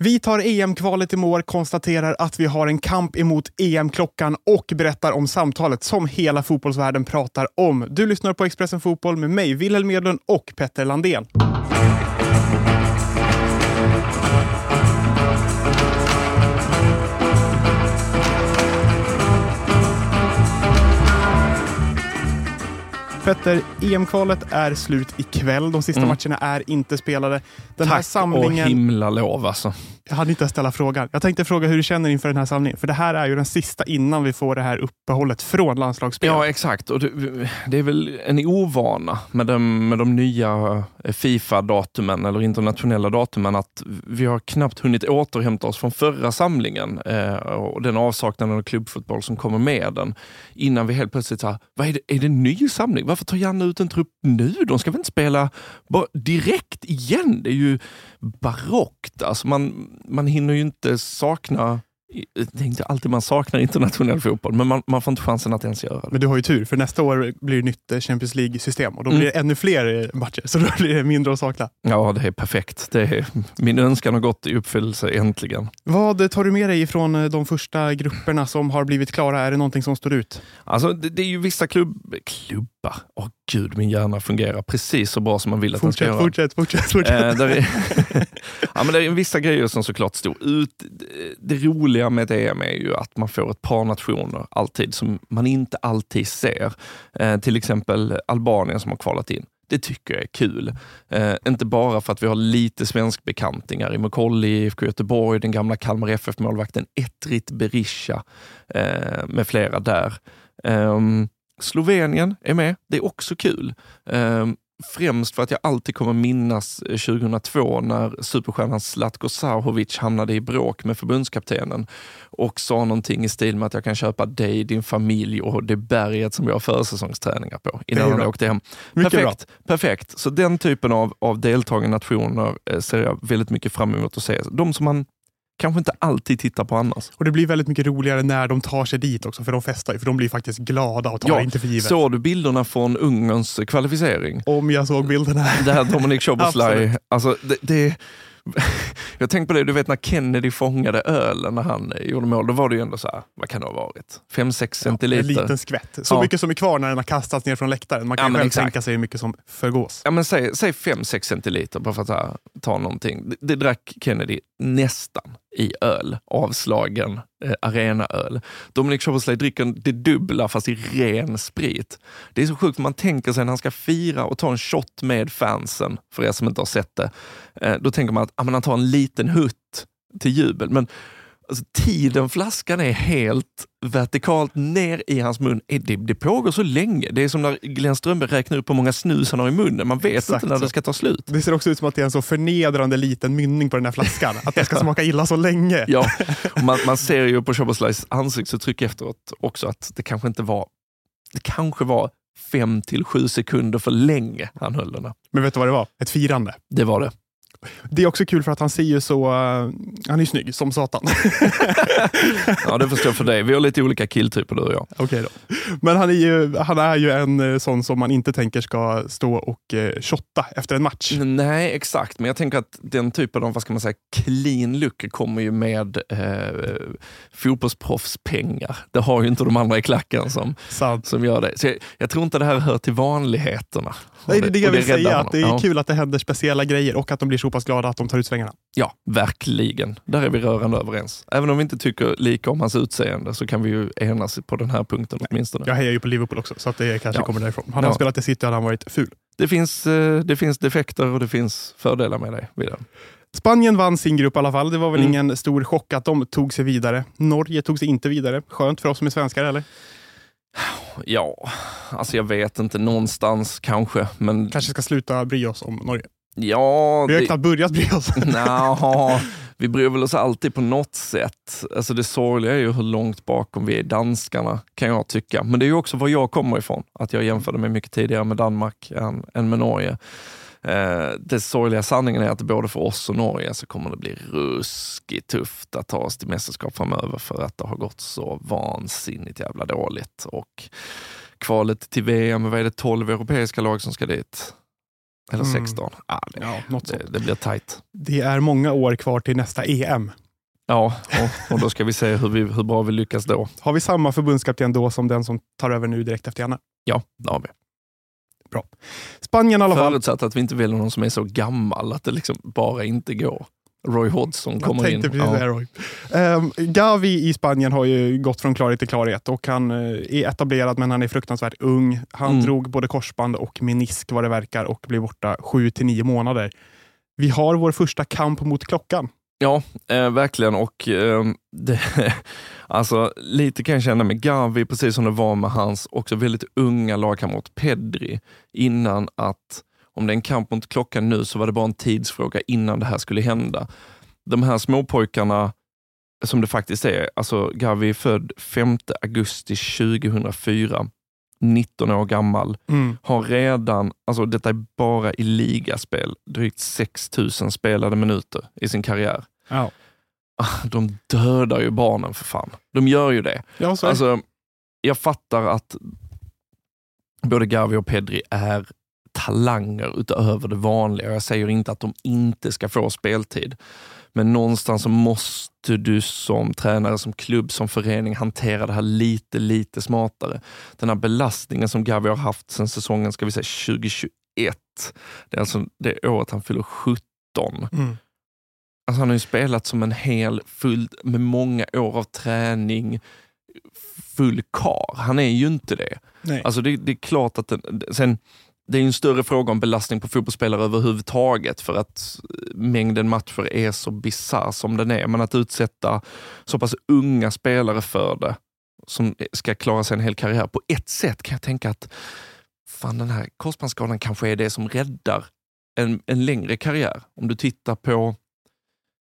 Vi tar EM-kvalet i mål, konstaterar att vi har en kamp emot EM-klockan och berättar om samtalet som hela fotbollsvärlden pratar om. Du lyssnar på Expressen Fotboll med mig, Wilhelm Edlund och Petter Landén. Petter, EM-kvalet är slut ikväll. De sista Mm. matcherna är inte spelade. Den här Tack samlingen... och himla lov alltså. Jag hann inte ens ställa frågan. Jag tänkte fråga hur du känner inför den här samlingen. För det här är ju den sista innan vi får det här uppehållet från landslagsspel. Ja, exakt. Och det, är väl en ovana med de, med de nya eh, Fifa-datumen eller internationella datumen att vi har knappt hunnit återhämta oss från förra samlingen eh, och den avsaknaden av klubbfotboll som kommer med den. Innan vi helt plötsligt sa, vad är det, är det en ny samling? Varför tar Janne ut en trupp nu? De ska väl inte spela bara direkt igen? Det är ju barockt. Alltså man, man hinner ju inte sakna det är inte alltid man saknar internationell fotboll, men man, man får inte chansen att ens göra det. Men du har ju tur, för nästa år blir det nytt eh, Champions League-system och då Mm. blir det ännu fler eh, matcher, så då blir det mindre att sakna. Ja, det är perfekt. Det är, min önskan har gått i uppfyllelse äntligen. Vad tar du med dig ifrån eh, de första grupperna som har blivit klara? Är det någonting som står ut? Alltså, det, det är ju vissa klubb, klubbar. Åh gud, min hjärna fungerar precis så bra som man vill att den ska Fortsätt, göra. fortsätt, fortsätt. fortsätt. Eh, ja, men det är vissa grejer som såklart står ut. Det- roliga med ett EM är ju att man får ett par nationer alltid som man inte alltid ser. Eh, till exempel Albanien som har kvalat in. Det tycker jag är kul. Eh, inte bara för att vi har lite svenskbekantingar i McCauley, IFK Göteborg, den gamla Kalmar FF-målvakten Etrit Berisha eh, med flera där. Ehm, Slovenien är med, det är också kul. Ehm, främst för att jag alltid kommer minnas eh, 2002 när superstjärnan Zlatko Sahovic hamnade i bråk med förbundskaptenen och sa någonting i stil med att jag kan köpa dig, din familj och det berget som jag har försäsongsträningar på innan han åkte hem. Mycket perfekt, perfekt. Så den typen av, av deltagande nationer eh, ser jag väldigt mycket fram emot att se. De som man kanske inte alltid tittar på annars. Och det blir väldigt mycket roligare när de tar sig dit också, för de festar ju, för de blir faktiskt glada och tar Ja, det inte för givet. Såg du bilderna från Ungerns kvalificering? Om jag såg bilderna. Det här Dominic Absolut. alltså det, det, jag tänkte på det, du vet när Kennedy fångade ölen när han gjorde mål, då var det ju ändå så här, vad kan det ha varit? 5-6 En centiliter? liten skvätt. Så Ja. mycket som är kvar när den har kastats ner från läktaren. Man kan Ja, själv exakt. tänka sig hur mycket som förgås. Ja, men säg, säg 5-6 centiliter bara för att ta, ta någonting. Det, det drack Kennedy nästan i öl, avslagen eh, arenaöl. Dominic Szoboszlai dricker det dubbla fast i ren sprit. Det är så sjukt, man tänker sig när han ska fira och ta en shot med fansen, för er som inte har sett det. Eh, då tänker man att ah, men han tar en liten hutt till jubel. Men alltså, tiden flaskan är helt vertikalt ner i hans mun. Eh, Det, det pågår så länge. Det är som när Glenn Strömberg räknar upp hur många snus han har i munnen. Man vet Exakt inte när så. det ska ta slut. Det ser också ut som att det är en så förnedrande liten mynning på den här flaskan. Att det ska smaka illa så länge. Ja, man, man ser ju på Szoboszlais ansiktsuttryck efteråt också att det kanske inte var, det kanske var fem till sju sekunder för länge han höll den. Men vet du vad det var? Ett firande. Det var det. Det är också kul för att han ser ju så... eh, han är ju snygg som satan. Ja, det förstår jag för dig. Vi har lite olika killtyper du och jag. Okej då. Men han är, ju, han är ju en eh, sån som man inte tänker ska stå och eh, shotta efter en match. Nej, exakt. Men jag tänker att den typen av vad ska man säga, clean look kommer ju med eh, fotbollsproffspengar. Det har ju inte de andra i klacken som, Sant. som gör det. Så jag, jag tror inte det här hör till vanligheterna. Nej, det är det jag vill säga. honom. Att det är Ja. kul att det händer speciella grejer och att de blir så pass glada att de tar ut svängarna. Ja, verkligen. Där är vi rörande överens. Även om vi inte tycker lika om hans utseende så kan vi ju enas på den här punkten åtminstone. Jag hejar ju på Liverpool också, så att det kanske Ja. kommer därifrån. Hade han Ja. spelat i City hade han varit ful. Det, finns, eh, det finns defekter och det finns fördelar med det. Vidare. Spanien vann sin grupp i alla fall. Det var väl Mm. ingen stor chock att de tog sig vidare. Norge tog sig inte vidare. Skönt för oss som är svenskar, eller? Ja, alltså jag vet inte. Någonstans kanske. Men Kanske ska sluta bry oss om Norge. Ja, Vi har det, knappt börjat bry oss. Nja, vi bryr väl oss alltid på något sätt. Alltså det sorgliga är ju hur långt bakom vi är danskarna, kan jag tycka. Men det är ju också var jag kommer ifrån. Att jag jämförde mig mycket tidigare med Danmark än, än med Norge. Eh, det sorgliga sanningen är att både för oss och Norge så kommer det bli ruskigt tufft att ta oss till mästerskap framöver för att det har gått så vansinnigt jävla dåligt. Och kvalet till VM, vad är det, 12 europeiska lag som ska dit? Eller Mm. 16. Ah, det, Ja, något det, det blir tajt. Det är många år kvar till nästa EM. Ja, och, och då ska vi se hur, vi, hur bra vi lyckas då. Har vi samma förbundskapten då som den som tar över nu direkt efter Janne? Ja, det har vi. Spanien i alla fall. Förutsatt att vi inte väljer någon som är så gammal att det liksom bara inte går. Roy Hodgson kommer in. precis Ja. Roy. Ehm, Gavi i Spanien har ju gått från klarhet till klarhet och han eh, är etablerad men han är fruktansvärt ung. Han Mm. drog både korsband och menisk vad det verkar och blev borta 7 till 9 månader. Vi har vår första kamp mot klockan. Ja, eh, verkligen. Och eh, det, alltså, lite kan jag känna med Gavi, precis som det var med hans också väldigt unga lagkamrat Pedri, innan att, om det är en kamp mot klockan nu, så var det bara en tidsfråga innan det här skulle hända. De här småpojkarna, som det faktiskt är, alltså Gavi är född 5 augusti 2004, 19 år gammal, har redan, alltså detta är bara i ligaspel, drygt 6000 spelade minuter i sin karriär. Ah, De dödar ju barnen för fan. De gör ju det. Ja. Alltså, jag fattar att både Gavi och Pedri är talanger utöver det vanliga. Jag säger inte att de inte ska få speltid. Men någonstans så måste du som tränare, som klubb, som förening hantera det här lite, lite smartare. Den här belastningen som Gavi har haft sedan säsongen ska vi säga 2021. Det är alltså det året han fyller 17. Mm. Alltså han har ju spelat som en hel, full, med många år av träning, full kar. Han är ju inte det. Nej. Alltså det, det är klart att den, sen, det är en större fråga om belastning på fotbollsspelare överhuvudtaget för att eh, mängden matcher är så bisarr som den är. Men att utsätta så pass unga spelare för det, som ska klara sig en hel karriär, på ett sätt kan jag tänka att fan den här korsbandsskadan kanske är det som räddar en, en längre karriär. Om du tittar på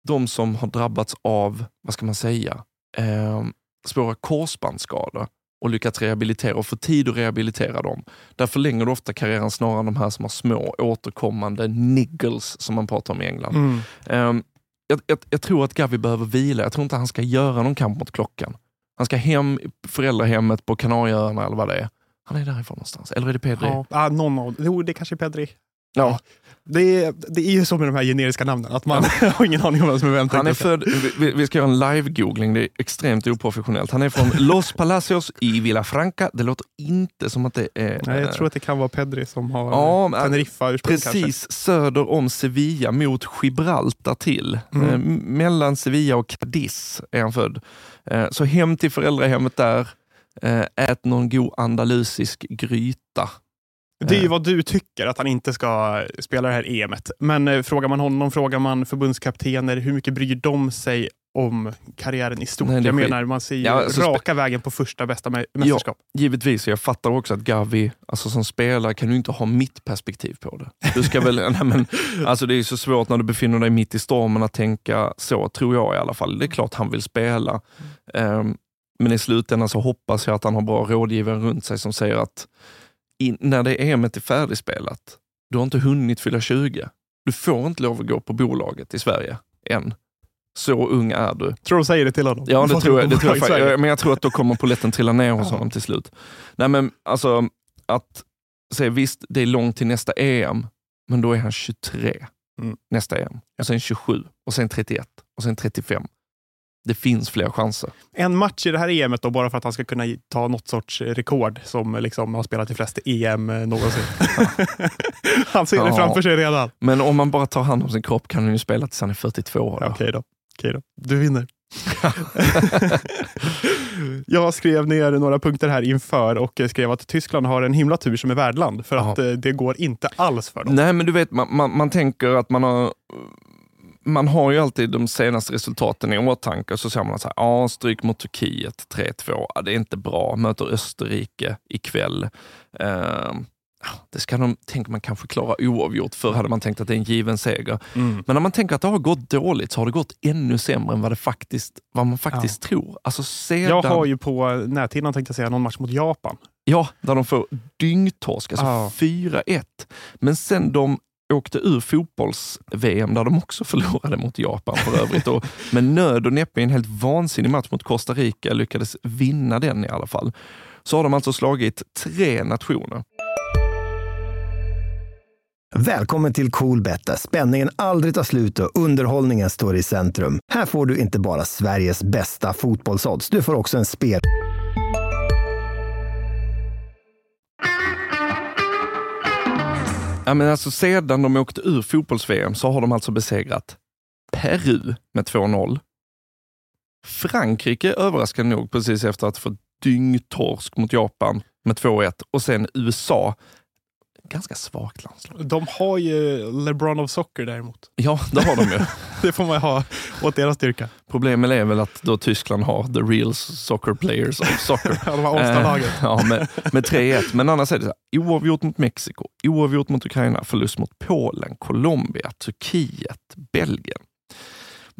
de som har drabbats av, vad ska man säga, eh, svåra korsbandsskador och lyckats rehabilitera och få tid att rehabilitera dem. Där förlänger du ofta karriären snarare än de här som har små återkommande niggles som man pratar om i England. Mm. Ehm, jag, jag, jag tror att Gavi behöver vila. Jag tror inte han ska göra någon kamp mot klockan. Han ska hem i föräldrahemmet på Kanarieöarna eller vad det är. Han är därifrån någonstans. Eller är det Pedri? Ja, ah, någon av Jo, det kanske är Pedri. Ja. Det är, det är ju så med de här generiska namnen, att man har ingen aning om vem som är vem. Han är född, vi, vi ska göra en live-googling, det är extremt oprofessionellt. Han är från Los Palacios i Villafranca. Det låter inte som att det är... Nej, jag tror att det kan vara Pedri som har Ja, ja, Teneriffa ursprung kanske. Precis söder om Sevilla mot Gibraltar till. Mm. Eh, mellan Sevilla och Cadiz är han född. Eh, så hem till föräldrahemmet där, eh, ät någon god andalusisk gryta. Det är ju Eh. vad du tycker, att han inte ska spela det här EMet. Men eh, frågar man honom, frågar man förbundskaptener, hur mycket bryr de sig om karriären i stort? Nej, jag menar, man ser ju Ja, alltså, raka vägen på första bästa mä- mästerskap. Givetvis, jag fattar också att Gavi, alltså som spelare kan du inte ha mitt perspektiv på det. Du ska väl, nej men, alltså det är så svårt när du befinner dig mitt i stormen att tänka så, tror jag i alla fall. Det är klart han vill spela. Ehm, men i slutändan så hoppas jag att han har bra rådgivare runt sig som säger att in, när det EMet är färdigspelat, du har inte hunnit fylla 20. Du får inte lov att gå på bolaget i Sverige än. Så ung är du. Tror de säger det till honom? Ja, det tror jag. de Det tror jag fa- men jag tror att då kommer polletten trilla ner hos honom till slut. Nej men alltså, att säga visst, det är långt till nästa EM, men då är han 23 Mm. nästa EM. Och sen 27, och sen 31, och sen 35. Det finns fler chanser. En match i det här EMet då, bara för att han ska kunna ta något sorts rekord som liksom har spelat i flest EM eh, någonsin. han ser det Ja. framför sig redan. Men om man bara tar hand om sin kropp kan han ju spela tills han är 42 år. Ja, då. Okej då. Okej då. Du vinner. jag skrev ner några punkter här inför och skrev att Tyskland har en himla tur som är värdland för Ja. att eh, det går inte alls för dem. Nej, men du vet, man, man, man tänker att man har man har ju alltid de senaste resultaten i åtanke och så säger man så här, ja, stryk mot Turkiet 3-2, ja, det är inte bra, möter Österrike ikväll. Uh, det ska de, tänker man kanske klara oavgjort, förr hade man tänkt att det är en given seger. Mm. Men när man tänker att det har gått dåligt så har det gått ännu sämre än vad, det faktiskt, vad man faktiskt tror. Alltså sedan, Jag har ju på näthinnan tänkte jag säga någon match mot Japan. Ja, där de får dyngtorsk, alltså Ja. 4-1. Men sen de åkte ur fotbolls-VM där de också förlorade mot Japan för övrigt. Och med nöd och näppe i en helt vansinnig match mot Costa Rica lyckades vinna den i alla fall. Så har de alltså slagit tre nationer. Välkommen till Coolbet där spänningen aldrig tar slut och underhållningen står i centrum. Här får du inte bara Sveriges bästa fotbollsodds, du får också en spel... Ja, men alltså, sedan de åkte ur fotbolls-VM så har de alltså besegrat Peru med 2-0. Frankrike överraskande nog precis efter att få dyngtorsk mot Japan med 2-1 och sen USA ganska svagt landslag. De har ju LeBron of Soccer däremot. Ja, det har de ju. det får man ha åt deras styrka. Problemet är väl att då Tyskland har the real soccer players of soccer. ja, de har. Eh, ja, med, med 3-1. Men annars är det så här, oavgjort mot Mexiko, oavgjort mot Ukraina, förlust mot Polen, Colombia, Turkiet, Belgien.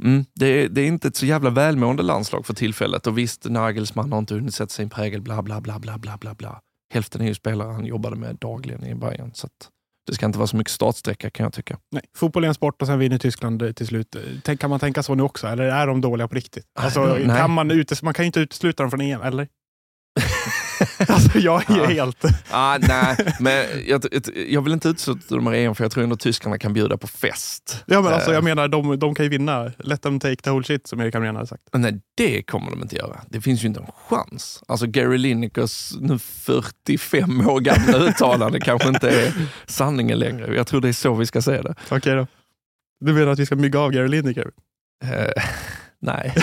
Mm, det, är, det, är inte ett så jävla välmående landslag för tillfället och visst, Nagelsmann har inte hunnit sätta sin prägel, bla bla bla bla bla bla bla. Hälften är ju spelare han jobbade med dagligen i Bayern. Så det ska inte vara så mycket startsträcka kan jag tycka. Nej, fotboll är en sport och sen vinner Tyskland till slut. Kan man tänka så nu också, eller är de dåliga på riktigt? Alltså, kan man, utes man kan ju inte utesluta dem från EM, eller? alltså jag är ja. helt... ah, nej, men jag, jag vill inte utesluta dem EM för jag tror ändå tyskarna kan bjuda på fest. Ja, men alltså, jag eh. menar, de, de kan ju vinna. Let them take the whole shit som Erik Hamrén hade sagt. Nej, det kommer de inte göra. Det finns ju inte en chans. Alltså Gary Linekers nu 45 år gamla uttalande kanske inte är sanningen längre. Jag tror det är så vi ska se det. Okej okay då. Du menar att vi ska mygga av Gary Lineker? Nej,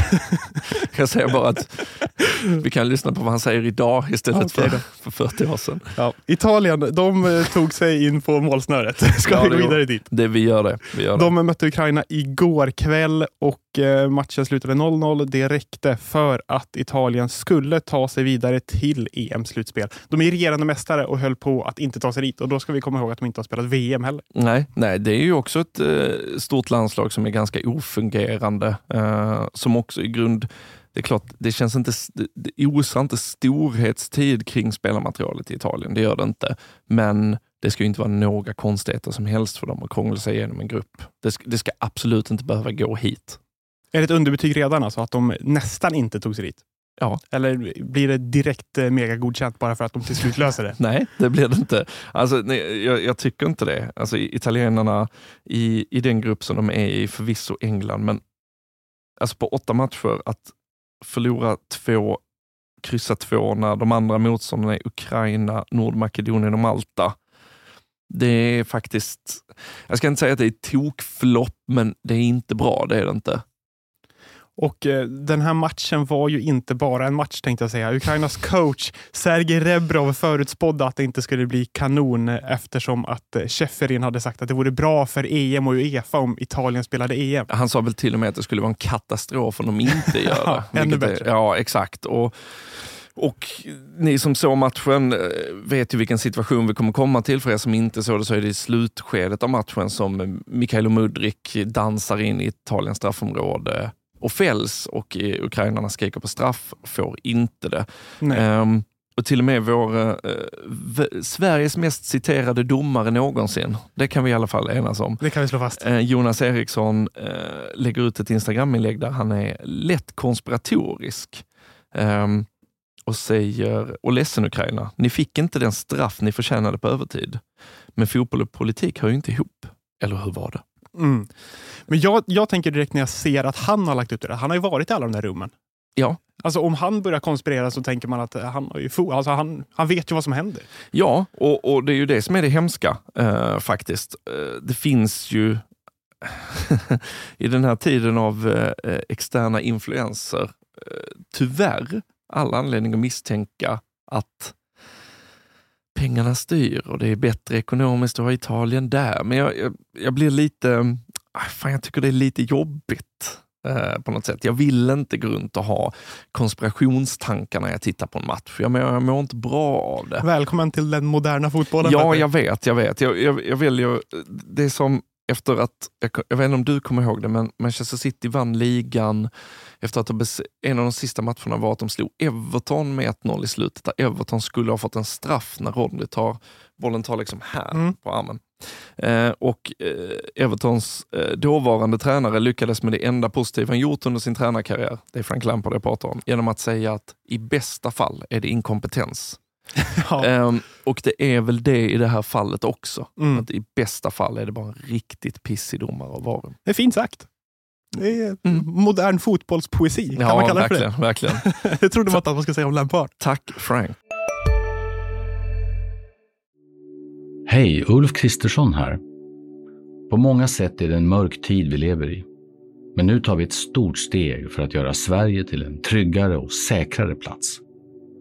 jag säger bara att vi kan lyssna på vad han säger idag istället okay, för, för 40 år sedan. Ja. Italien, de eh, tog sig in på målsnöret. Ska ja, vi gå vidare dit? Det, vi gör det. Vi gör de det. mötte Ukraina igår kväll och Eh, matchen slutade 0-0. Det räckte för att Italien skulle ta sig vidare till EM-slutspel. De är regerande mästare och höll på att inte ta sig dit och då ska vi komma ihåg att de inte har spelat VM heller. Nej, nej det är ju också ett eh, stort landslag som är ganska ofungerande. Eh, som också i grund... Det är klart, det känns inte... Det osar inte storhetstid kring spelarmaterialet i Italien. Det gör det inte. Men det ska inte vara några konstigheter som helst för dem att krångla sig igenom en grupp. Det ska, det ska absolut inte behöva gå hit. Är det ett underbetyg redan, alltså, att de nästan inte tog sig dit? Ja. Eller blir det direkt eh, mega godkänt bara för att de till slut löser det? nej, det blir det inte. Alltså, nej, jag, jag, tycker inte det. Alltså, italienarna i, i den grupp som de är i, förvisso England, men alltså på åtta matcher, att förlora två, kryssa två när de andra motståndarna är Ukraina, Nordmakedonien och Malta. Det är faktiskt, jag ska inte säga att det är tokflopp, men det är inte bra, det är det inte. Och eh, den här matchen var ju inte bara en match tänkte jag säga. Ukrainas coach Sergej Rebrov förutspådde att det inte skulle bli kanon eftersom att Schäferin hade sagt att det vore bra för EM och Uefa om Italien spelade EM. Han sa väl till och med att det skulle vara en katastrof om de inte gör det. Ännu bättre. Är, ja, exakt. Och, och ni som såg matchen eh, vet ju vilken situation vi kommer komma till. För er som inte såg det så är det i slutskedet av matchen som Mikhailo Mudrik dansar in i Italiens straffområde och fälls och ukrainarna skriker på straff, får inte det. Um, och till och med vår, uh, Sveriges mest citerade domare någonsin, det kan vi i alla fall enas om. Det kan vi slå fast. Uh, Jonas Eriksson uh, lägger ut ett Instagram-inlägg där han är lätt konspiratorisk. Um, och säger, och ledsen Ukraina, ni fick inte den straff ni förtjänade på övertid. Men fotboll och politik hör ju inte ihop. Eller hur var det? Mm. Men jag, jag tänker direkt när jag ser att han har lagt ut det. Han har ju varit i alla de där rummen. Ja. Alltså om han börjar konspirera så tänker man att han, har ju alltså han, han vet ju vad som händer. Ja, och, och det är ju det som är det hemska uh, faktiskt. Uh, det finns ju i den här tiden av uh, externa influenser tyvärr all anledning att misstänka att pengarna styr och det är bättre ekonomiskt att ha Italien där. Men jag, jag, jag blir lite, ah, fan, jag tycker det är lite jobbigt eh, på något sätt. Jag vill inte gå runt och ha konspirationstankar när jag tittar på en match. Jag, jag mår inte bra av det. Välkommen till den moderna fotbollen. Ja, jag vet, jag vet. Jag, jag, jag väljer, det som efter att, jag, jag vet inte om du kommer ihåg det, men Manchester City vann ligan efter att en av de sista matcherna var att de slog Everton med 1-0 i slutet, där Everton skulle ha fått en straff när Rodri tar bollen tar liksom här mm. på armen. Eh, och eh, Evertons eh, dåvarande tränare lyckades med det enda positiva han gjort under sin tränarkarriär, det är Frank Lampard jag pratar om, genom att säga att i bästa fall är det inkompetens. Ja. Ehm, och det är väl det i det här fallet också. Mm. Att I bästa fall är det bara en riktigt pissig domare av varen. Det är fint sagt. Det är Mm. modern fotbollspoesi. Kan Ja, man kalla det verkligen. för verkligen. det? Trodde man att man skulle säga om Lampard. Tack Frank. Hej, Ulf Kristersson här. På många sätt är det en mörk tid vi lever i. Men nu tar vi ett stort steg för att göra Sverige till en tryggare och säkrare plats.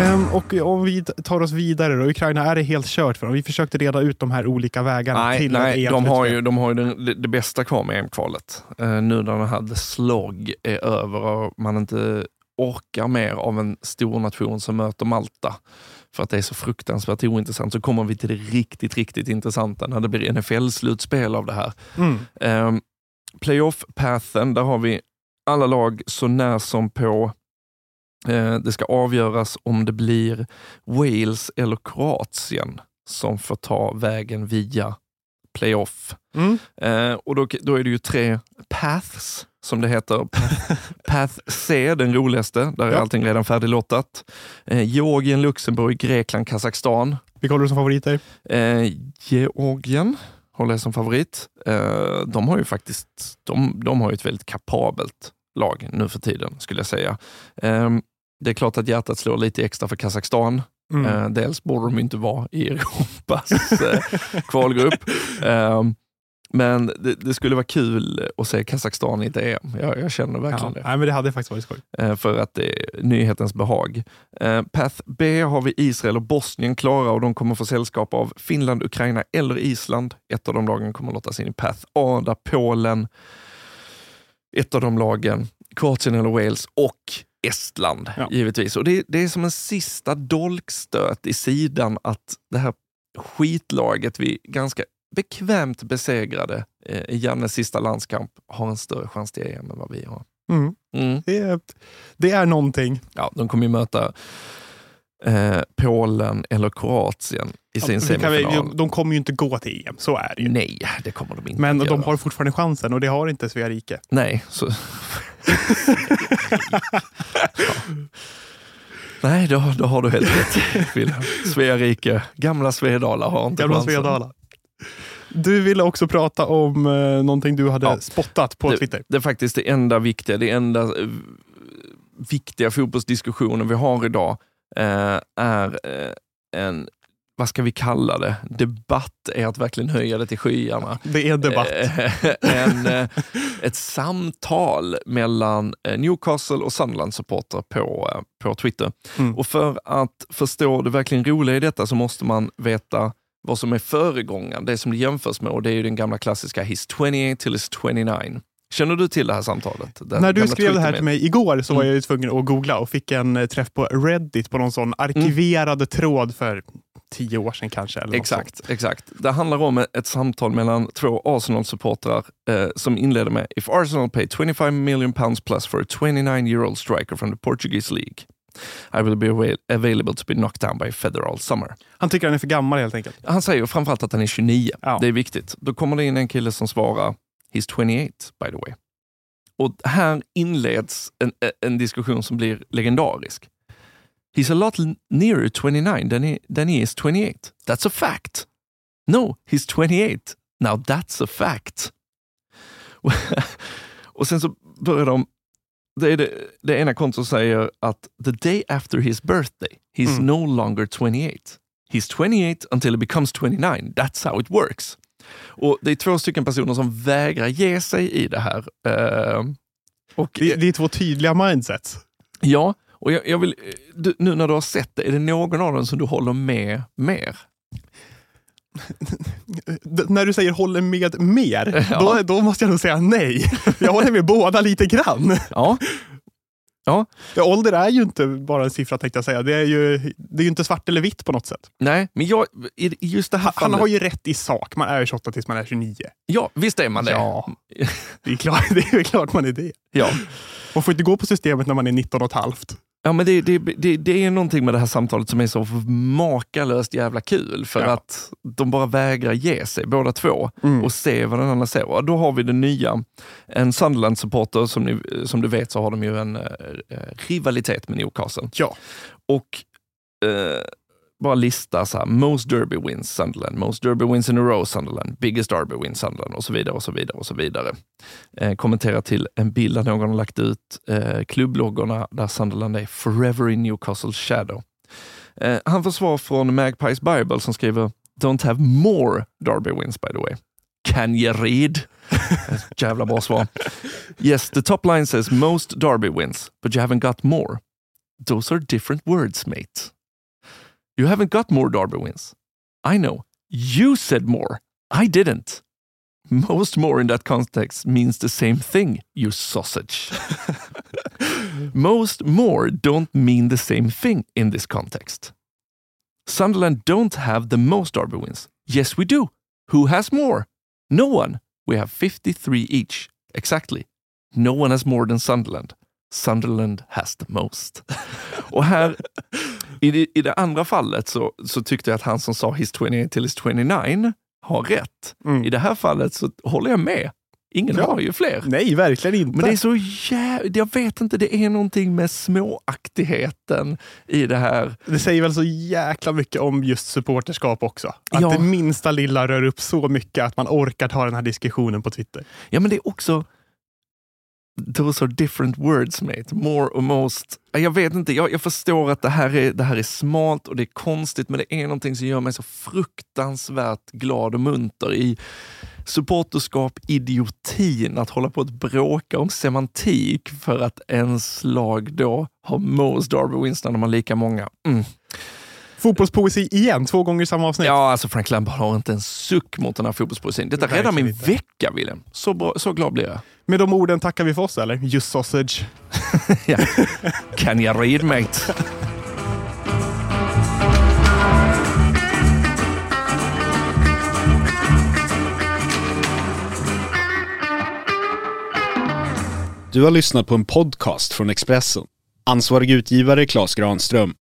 Ehm, och om vi tar oss vidare då, Ukraina, är det helt kört för dem? Vi försökte reda ut de här olika vägarna Nej, till nej de har ju, de har ju det, det bästa kvar med EM-kvalet. Eh, nu när den här the slog är över och man inte orkar mer av en stor nation som möter Malta för att det är så fruktansvärt ointressant så kommer vi till det riktigt, riktigt intressanta när det blir NFL-slutspel av det här. Mm. Um, Playoff-pathen, där har vi alla lag så när som på det ska avgöras om det blir Wales eller Kroatien som får ta vägen via playoff. Mm. Eh, och då, då är det ju tre paths, som det heter. Path, path C, den roligaste, där är Ja. allting redan färdiglottat. Eh, Georgien, Luxemburg, Grekland, Kazakstan. Vilka håller du som favoriter? Eh, Georgien håller jag som favorit. Eh, de har ju faktiskt de, de har ju ett väldigt kapabelt lag nu för tiden, skulle jag säga. Eh, det är klart att hjärtat slår lite extra för Kazakstan. Mm. Eh, dels borde de inte vara i Europas eh, kvalgrupp. Eh, men det, det skulle vara kul att se Kazakstan i ett EM. Jag, jag känner ja. verkligen det. Nej, men det hade faktiskt varit skoj. Eh, för att det är nyhetens behag. Eh, Path B har vi Israel och Bosnien klara och de kommer få sällskap av Finland, Ukraina eller Island. Ett av de lagen kommer lottas in i Path A, där Polen, ett av de lagen, Kroatien eller Wales och Estland Ja. givetvis. Och det, det är som en sista dolkstöt i sidan att det här skitlaget vi ganska bekvämt besegrade eh, i Jannes sista landskamp har en större chans till EM än vad vi har. Mm. Mm. Det, är, det är någonting. Ja, de kommer ju möta eh, Polen eller Kroatien i sin Vi kan, vi- semifinal. de kommer ju inte gå till EM, så är det ju. Nej, det kommer de inte Men de har fortfarande chansen och det har inte Svea rike. Nej, så... Nej, då, då har du helt rätt Wilhelm. Svea rike, gamla Svedala har inte Gamla chansen. Svedala. Du ville också prata om eh, någonting du hade Ja. spottat på Det- Twitter. Det är faktiskt det enda viktiga, det enda eh, viktiga fotbollsdiskussionen vi har idag eh, är eh, en, vad ska vi kalla det, debatt är att verkligen höja det till skyarna. Det är debatt. Eh, en, eh, ett samtal mellan eh, Newcastle och Sunderland-supportrar på, på Twitter. Mm. Och för att förstå det verkligen roliga i detta så måste man veta vad som är föregångaren, det som det jämförs med och det är ju den gamla klassiska He's 28 till is 29. Känner du till det här samtalet? Den När du skrev det här till mig igår så var Mm. jag ju tvungen att googla och fick en träff på Reddit på någon sån arkiverade tråd för tio år sedan kanske. Exakt, exakt. Det handlar om ett samtal mellan två Arsenal-supportrar eh, som inleder med If Arsenal pay 25 million pounds plus for a 29 year old striker from the Portuguese league I will be avail- available to be knocked down by federal summer. Han tycker han är för gammal helt enkelt. Han säger framförallt att han är 29. Ja. Det är viktigt. Då kommer det in en kille som svarar He's 28 by the way. Och här inleds en, en diskussion som blir legendarisk. He's a lot nearer 29 than he, than he is 28. That's a fact. No, he's 28. Now that's a fact. Och sen så börjar de det, är det, det ena kontot säger att the day after his birthday, he's Mm. no longer 28. He's 28 until he becomes 29. That's how it works. Och Det är två stycken personer som vägrar ge sig i det här. Eh, och, Det, det är två tydliga mindsets. Ja, och jag, jag vill, du, nu när du har sett det, är det någon av dem som du håller med mer? När du säger håller med mer, Ja. då, då måste jag nog säga nej. Jag håller med båda lite grann. Ja. Ja. Ja, ålder är ju inte bara en siffra tänkte jag säga. Det är ju, det är ju inte svart eller vitt på något sätt. Nej, men jag, just det här Han, han fallet... har ju rätt i sak. Man är 28 tills man är 29. Ja, visst är man det. Ja, det är, klart, det är klart man är det. Ja. Man får inte gå på systemet när man är 19 och ett halvt. Ja, men det, det, det, det är någonting med det här samtalet som är så makalöst jävla kul för Ja. att de bara vägrar ge sig båda två Mm. och se vad den andra ser. Och då har vi det nya. En Sunderland-supporter, som, ni, som du vet så har de ju en eh, eh, rivalitet med Newcastle. Ja. Och eh, bara lista så här, most derby wins Sunderland, most derby wins in a row Sunderland, biggest derby wins Sunderland och så vidare och så vidare. och så vidare. Eh, kommentera till en bild där någon har lagt ut eh, klubbloggorna där Sunderland är forever in Newcastles shadow. Eh, han får svar från Magpies Bible som skriver Don't have more derby wins by the way. Can you read? Jävla bra svar. Yes, the top line says most derby wins, but you haven't got more. Those are different words, mate. You haven't got more derby wins. I know. You said more. I didn't. Most more in that context means the same thing, you sausage. Most more don't mean the same thing in this context. Sunderland don't have the most derby wins. Yes, we do. Who has more? No one. We have 53 each. Exactly. No one has more than Sunderland. Sunderland has the most. Och här, i det, i det andra fallet så, så tyckte jag att han som sa his 28 till his 29 har rätt. Mm. I det här fallet så håller jag med. Ingen Ja. har ju fler. Nej, verkligen inte. Men det är så jävla... Jag vet inte, det är någonting med småaktigheten i det här. Det säger väl så jäkla mycket om just supporterskap också. Att Ja. det minsta lilla rör upp så mycket att man orkar ta den här diskussionen på Twitter. Ja, men det är också... Those are different words mate. More och most. Jag vet inte, jag, jag förstår att det här, är, det här är smalt och det är konstigt, men det är någonting som gör mig så fruktansvärt glad och munter i supporterskap, idiotin, att hålla på att bråka om semantik för att ens lag då har most Darby Winston när de har lika många. Mm. Fotbollspoesi igen, två gånger i samma avsnitt. Ja, alltså Frank Lampard har inte en suck mot den här fotbollspoesin. Detta Verkligen räddar min inte. vecka, William. Så, bra, så glad blir jag. Med de orden tackar vi för oss, eller? Just sausage. Ja. Can you read, mate? Du har lyssnat på en podcast från Expressen. Ansvarig utgivare Klas Granström